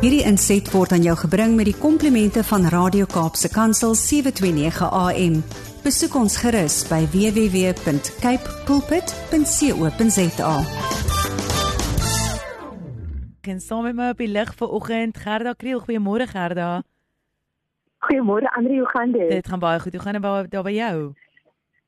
Hierdie inset word aan jou gebring met die komplimente van Radio Kaapse Kansel 729 AM. Besoek ons gerus by www.cape pulpit.co.za. En saam met my op die lig vanoggend Gerda Kriel. Goeiemôre Gerda. Goeiemôre Andri, hoe gaan dit? Dit gaan baie goed. Hoe gaan dit daar by jou?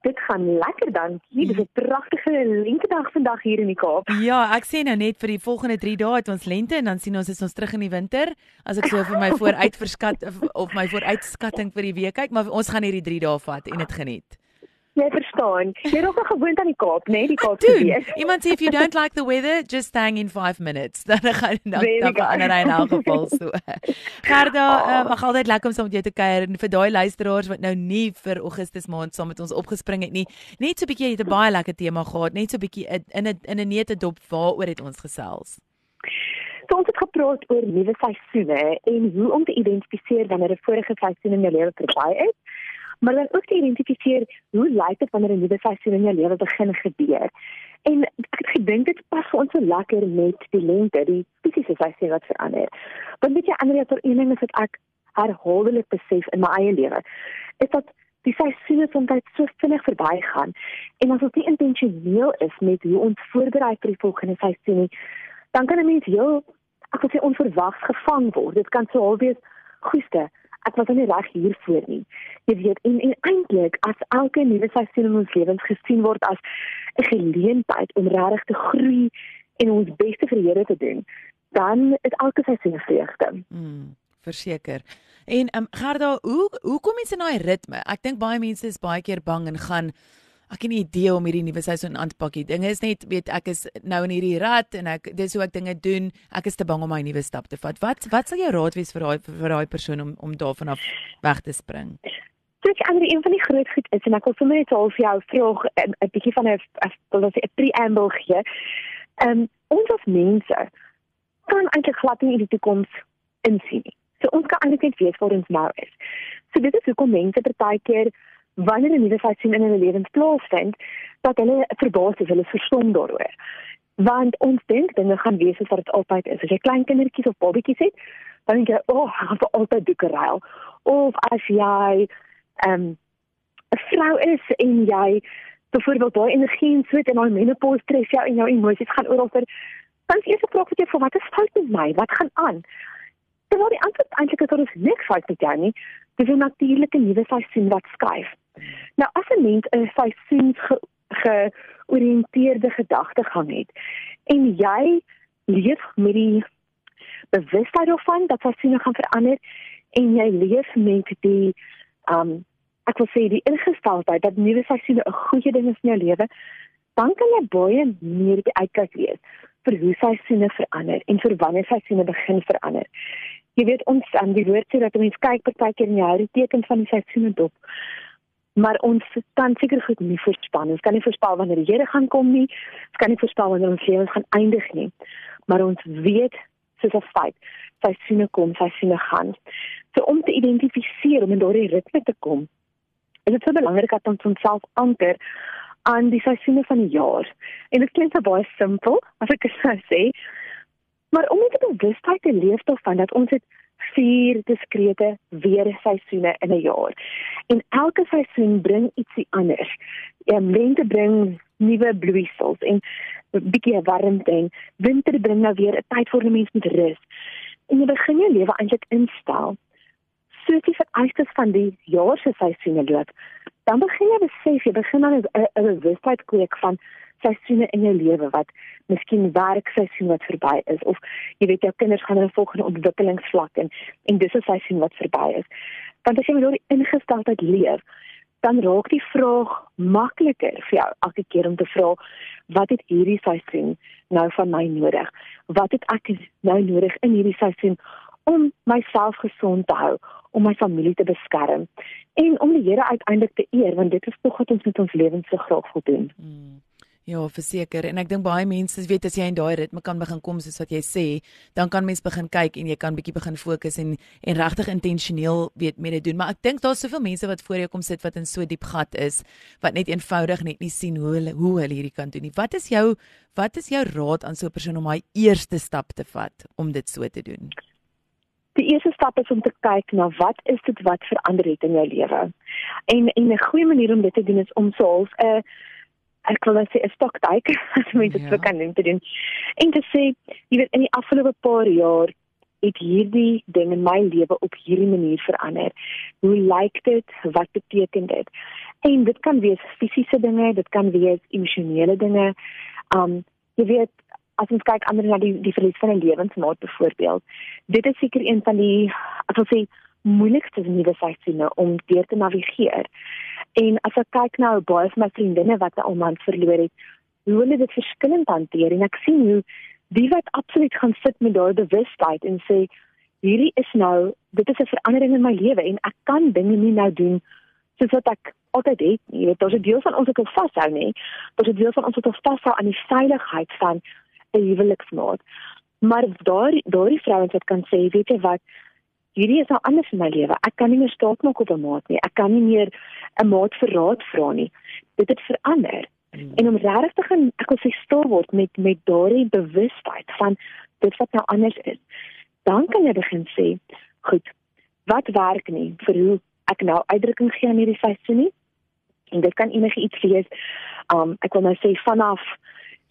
Dit gaan lekker dankie. Dis 'n pragtige lentedag vandag hier in die Kaap. Ja, ek sê nou net vir die volgende 3 dae het ons lente en dan sien ons is ons terug in die winter. As ek so vir my vooruitverskat of my vooruitskatting vir die week kyk, maar ons gaan hierdie 3 dae vat en dit geniet. Jy verstaan. Jy raak al gewoond aan die Kaap, né? Nee? Die Kaap se weer. Iemand sê if you don't like the weather, just hang in 5 minutes. Dan gaan dan dan gaan ander in elk geval so. Gerda, oh. um, ag altyd lekker om saam met jou te kuier en vir daai luisteraars wat nou nie vir Augustus maand saam met ons opgespring het nie. Net so 'n bietjie het 'n baie lekker tema gehad, net so 'n bietjie in 'n in 'n neete dop waaroor het ons gesels. So ons het gepraat oor nuwe seisoene en hoe om te identifiseer wanneer 'n vorige seisoen in jou lewe verby is maar dan ook te identifiseer hoe lyk dit wanneer 'n nuwe seisoen in jou lewe begin gebeur. En ek gedink dit pas ons so lekker met die lente, die fisiese seisoen wat verander. Want weet jy ander vir een ding is wat ek herhaaldelik besef in my eie lewe, is dat die seisoene soms so vinnig verbygaan en as ons nie intentioneel is met hoe ons voorberei vir die volgende seisoen nie, dan kan 'n mens heel ek wil sê onverwags gevang word. Dit kan so halwees goeie ek was nie reg hiervoor nie. Jy weet en, en eintlik as elke nuwe seisoen in ons lewens gesien word as 'n geleentheid om regtig te groei en ons beste vir die Here te doen, dan is elke seisoen vreugde. Mm, verseker. En um, Gerda, hoe hoe kom jy in daai ritme? Ek dink baie mense is baie keer bang en gaan ek het 'n idee om hierdie nuwe seisoen aan te pak. Die ding is net, weet ek is nou in hierdie rat en ek dis hoe ek dinge doen. Ek is te bang om my nuwe stap te vat. Wat wat sal jou raad wees vir daai vir daai persoon om om daarvan af weg te spring? Dit is ander een van die groot goed is en ek wil sommer net al vir jou vraag 'n bietjie van 'n wil ons 'n preamble gee. Ehm um, ons as mense kan eintlik glad nie in die toekoms insien nie. So ons kan eintlik net weet waar ons nou is. So dit is hoekom mense partykeer wanneer 'n nuwe seisoen in hulle lewens plaasvind, dat hulle verbaas is, hulle verstom daaroor. Want ons dink dinge gaan wees soos wat dit altyd is. As jy klein kindertjies of babatjies het, dan dink jy, "O, oh, gaan vir altyd doekeruil." Of as jy ehm um, 'n vrou is en jy byvoorbeeld daai energie en sweet en daai menopause stres jou en jou emosies gaan oral vir dan is eers 'n vraag wat jy vir wat is fout met my? Wat gaan aan? Terwyl die antwoord eintlik is dat ons niks fout met jou nie. Dis 'n natuurlike nuwe seisoen wat skuif. Nou as 'n mens 'n seisoens georiënteerde gedagtegang het en jy leef met die bewustheid daarvan dat seisoene gaan verander en jy leef met die um ek wil sê die ingesteldheid dat nuwe seisoene 'n goeie ding is in jou lewe, dan kan jy baie meer die uitkyk wees vir hoe seisoene verander en vir wanneer seisoene begin verander. Jy weet ons aan die woord sê dat mense kyk partykeer in die hou die teken van die seisoene dop maar ons kan seker goed nie voorspel. Ons kan nie voorspel wanneer die Here gaan kom nie. Ons kan nie voorspel wanneer ons lewens gaan eindig nie. Maar ons weet soos 'n feit, seisoene kom, seisoene gaan. So om te identifiseer om in daardie ritme te kom, is dit so belangrik dat ons onsself anker aan die seisoene van die jaar. En dit klink baie simpel, as ek dit sou sê, maar om met 'n bewustheid te leef daarvan dat ons dit vier diskrete weer seisoene in 'n jaar. En elke seisoen bring ietsie anders. Ja, lente bring nuwe bloeisels en 'n bietjie warmte en winter bring nou weer 'n tyd vir 'n mens met rus. En jy begin jou lewe eintlik instel soos die vereistes van die jaar se seisoene loop. Dan begin jy besef, jy begin dan 'n bewustheid kweek van seisoene in jou lewe wat miskien werkseisoen wat verby is of jy weet jou kinders gaan in 'n volgende ontwikkelingsvlak en en dis 'n seisoen wat verby is. Want as jy met daardie ingesteldheid leef, dan raak die vraag makliker vir jou elke keer om te vra wat het hierdie seisoen nou van my nodig? Wat het ek nou nodig in hierdie seisoen om myself gesond te hou, om my familie te beskerm en om die Here uiteindelik te eer want dit is tog wat ons met ons lewens so graag wil doen. Hmm. Ja, verseker en ek dink baie mense weet as jy in daai ritme kan begin kom soos wat jy sê, dan kan mens begin kyk en jy kan bietjie begin fokus en en regtig intentioneel weet mee dit doen. Maar ek dink daar's soveel mense wat voor jou kom sit wat in so diep gat is wat net eenvoudig net nie sien hoe hulle hoe hulle hierdie kan doen nie. Wat is jou wat is jou raad aan so 'n persoon om hy eerste stap te vat om dit so te doen? die eerste stap is om te kyk na wat is dit wat verander het in jou lewe. En en 'n goeie manier om dit te doen is om self 'n uh, ek wil net sê 'n stoktyk as mens dit ja. kan doen te doen. En te sê, jy weet in die afgelope paar jaar het hierdie ding in my lewe op hierdie manier verander. Hoe lyk dit? Wat beteken dit? En dit kan wees fisiese dinge, dit kan wees emosionele dinge. Um jy weet as ons kyk ander na die die verlies van 'n lewensmaat byvoorbeeld. Dit is seker een van die as ons sê moeilikste nuwe seisoene om deur te navigeer. En as ek kyk nou baie van my vriendinne wat 'n man verloor het, hoe hulle dit verskillend hanteer en ek sien hoe die wat absoluut gaan sit met daai bewustheid en sê hierdie is nou dit is 'n verandering in my lewe en ek kan dinge nie nou doen soos wat ek altyd het nie. Jy weet, daar's 'n deel van ons wat wil vashou nie. Daar's 'n deel van ons wat wil vashou aan die veiligheid van 'n huweliksmaat. Maar daar daardie vrouens wat kan sê, weet jy wat, hierdie is nou anders in my lewe. Ek kan nie meer staat maak op 'n maat nie. Ek kan nie meer 'n maat vir raad vra nie. Dit het verander. Hmm. En om regtig te gaan ek wil sê stil word met met daardie bewustheid van dit wat nou anders is. Dan kan jy begin sê, goed, wat werk nie vir hoe ek nou uitdrukking gee aan hierdie seisoen nie. En dit kan enigiets wees. Um ek wil nou sê vanaf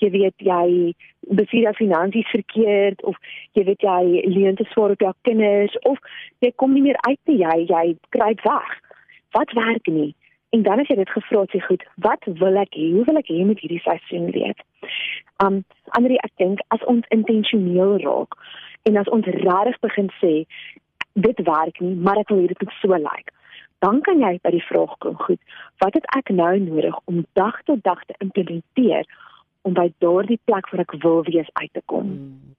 jy weet jy bestuur jou finansies verkeerd of jy weet jy leen te swaar op jou kinders of jy kom nie meer uit nie jy jy kruip weg. Wat werk nie? En dan as jy dit gevra het sê goed wat wil ek hê? Hoe wil ek hê met hierdie seisoen leef? Um ander ek dink as ons intentioneel raak en as ons regtig begin sê dit werk nie maar ek wil hê dit moet so lyk like, dan kan jy by die vraag kom goed wat het ek nou nodig om dag tot dag te implementeer om by daardie plek waar ek wil wees uit te kom. Hmm.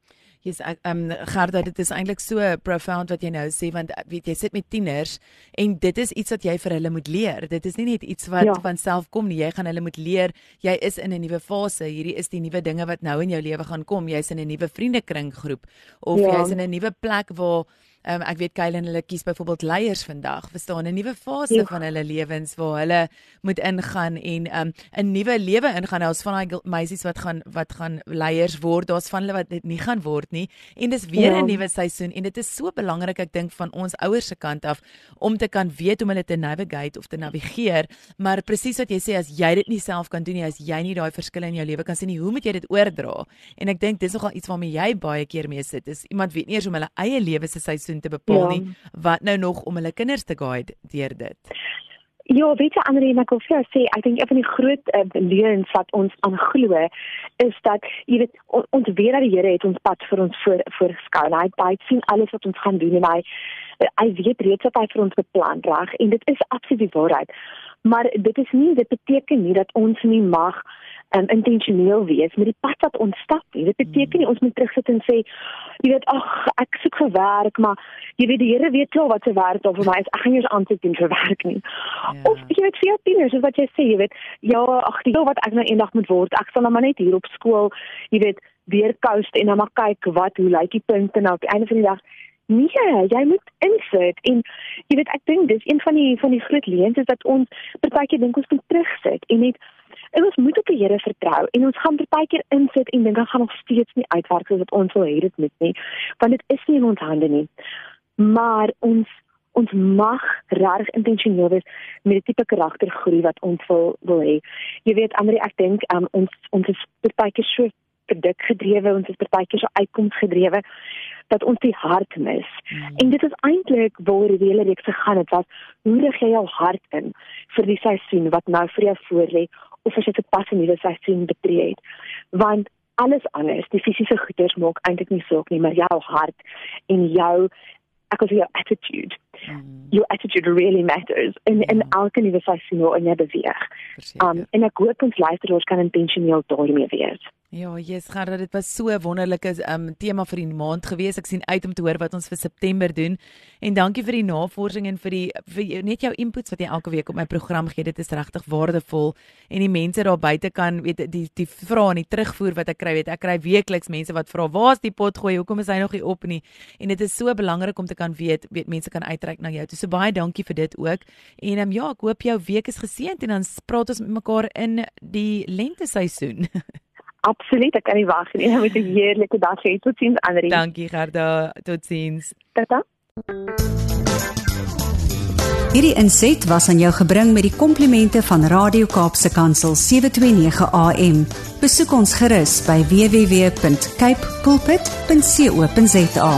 Yes, ek ehm um, Gerda, dit is eintlik so profound wat jy nou sê want weet jy sit met tieners en dit is iets wat jy vir hulle moet leer. Dit is nie net iets wat ja. van self kom nie. Jy gaan hulle moet leer. Jy is in 'n nuwe fase. Hierdie is die nuwe dinge wat nou in jou lewe gaan kom. Jy's in 'n nuwe vriendekring groep of ja. jy's in 'n nuwe plek waar um, ek weet Kylen hulle kies byvoorbeeld leiers vandag. Verstaan 'n nuwe fase ja. van hulle lewens waar hulle moet ingaan en ehm um, 'n nuwe lewe ingaan. Daar's van daai meisies wat gaan wat gaan leiers word. Daar's van hulle wat dit nie gaan word nie. En dis weer 'n ja. nuwe seisoen en dit is so belangrik ek dink van ons ouers se kant af om te kan weet hoe om hulle te navigate of te navigeer. Maar presies wat jy sê as jy dit nie self kan doen nie, as jy nie daai verskille in jou lewe kan sien nie, hoe moet jy dit oordra? En ek dink dis nogal iets waarmee jy baie keer mee sit. Is iemand weet nie eers hoe hulle eie lewe se seisoen seisoen te bepaal ja. nie. Wat nou nog om hulle kinders te guide deur dit? Ja, weet jy Andre, ek wil vir jou sê, ek dink een van die groot uh, leuns wat ons aanglo is dat jy weet on, ons weet dat die Here het ons pad vir ons voor voorgeskou. Hy het baie sien alles wat ons gaan doen en hy hy weet reeds wat hy vir ons beplan reg en dit is absoluut die waarheid. Maar dit is nie dit beteken nie dat ons nie mag um, intentioneel wees met die pad wat ons stap. Dit beteken nie ons moet terugsit en sê, jy weet, ag, ek soek vir werk, maar jy weet die Here weet wel wat se werk daar vir my is. Ek gaan eers aansoek doen vir werk nie. Ja. Of jy weet vir jou tieners, wat jy sê, jy weet, ja, ag, die wat ek nou eendag moet word, ek sal nou maar net hier op skool, jy weet, weer coast en dan maar kyk wat hoe lyk die punte nou op die einde van die dag. Nee, jy moet insit en jy weet ek dink dis een van die van die groot leuns is dat ons partykeer dink ons moet terugsit en net En ons moet op die Here vertrou en ons gaan baie keer insit en dinge gaan nog steeds nie uitwerk soos wat ons wil hê dit moet nie, want dit is nie in ons hande nie. Maar ons ons mag reg intentioneel wees met die tipe karaktergroei wat ons wil wil hê. Jy weet Andri, ek dink um, ons ons is baie keer so produk gedrewe, ons is baie keer so uitkoms gedrewe dat ons die hart mis. Mm. En dit is eintlik waar die hele reeks gegaan het was hoe rig jy jou hart in vir die seisoen wat nou vir jou voorlê of as jy te pas 'n nuwe seisoen betree het. Want alles anders, die fisiese goeders maak eintlik nie saak nie, maar jou hart en jou ek wil jou attitude. Mm. Your attitude really matters in in mm. elke nuwe seisoen wat jy beweeg. Um en ek hoop ons luisteraars kan intentioneel daarmee wees. Ja, yes, Gerda, dit was so 'n wonderlike um tema vir die maand gewees. Ek sien uit om te hoor wat ons vir September doen. En dankie vir die navorsing en vir die vir jou, net jou inputs wat jy elke week op my program gee. Dit is regtig waardevol. En die mense daar buite kan weet die die vrae en die terugvoer wat ek kry, weet ek kry weekliks mense wat vra, "Waar's die pot gooi? Hoekom is hy nog nie op nie?" En dit is so belangrik om te kan weet, weet mense kan uitreik uitreik na jou toe. So baie dankie vir dit ook. En um, ja, ek hoop jou week is geseënd en dan praat ons met mekaar in die lente seisoen. Absoluut, ek kan nie wag nie. Jy moet 'n heerlike dag hê. Totsiens Anri. Dankie Gerda. Totsiens. Tata. Hierdie inset was aan jou gebring met die komplimente van Radio Kaapse Kansel 729 AM. Besoek ons gerus by www.cape pulpit.co.za.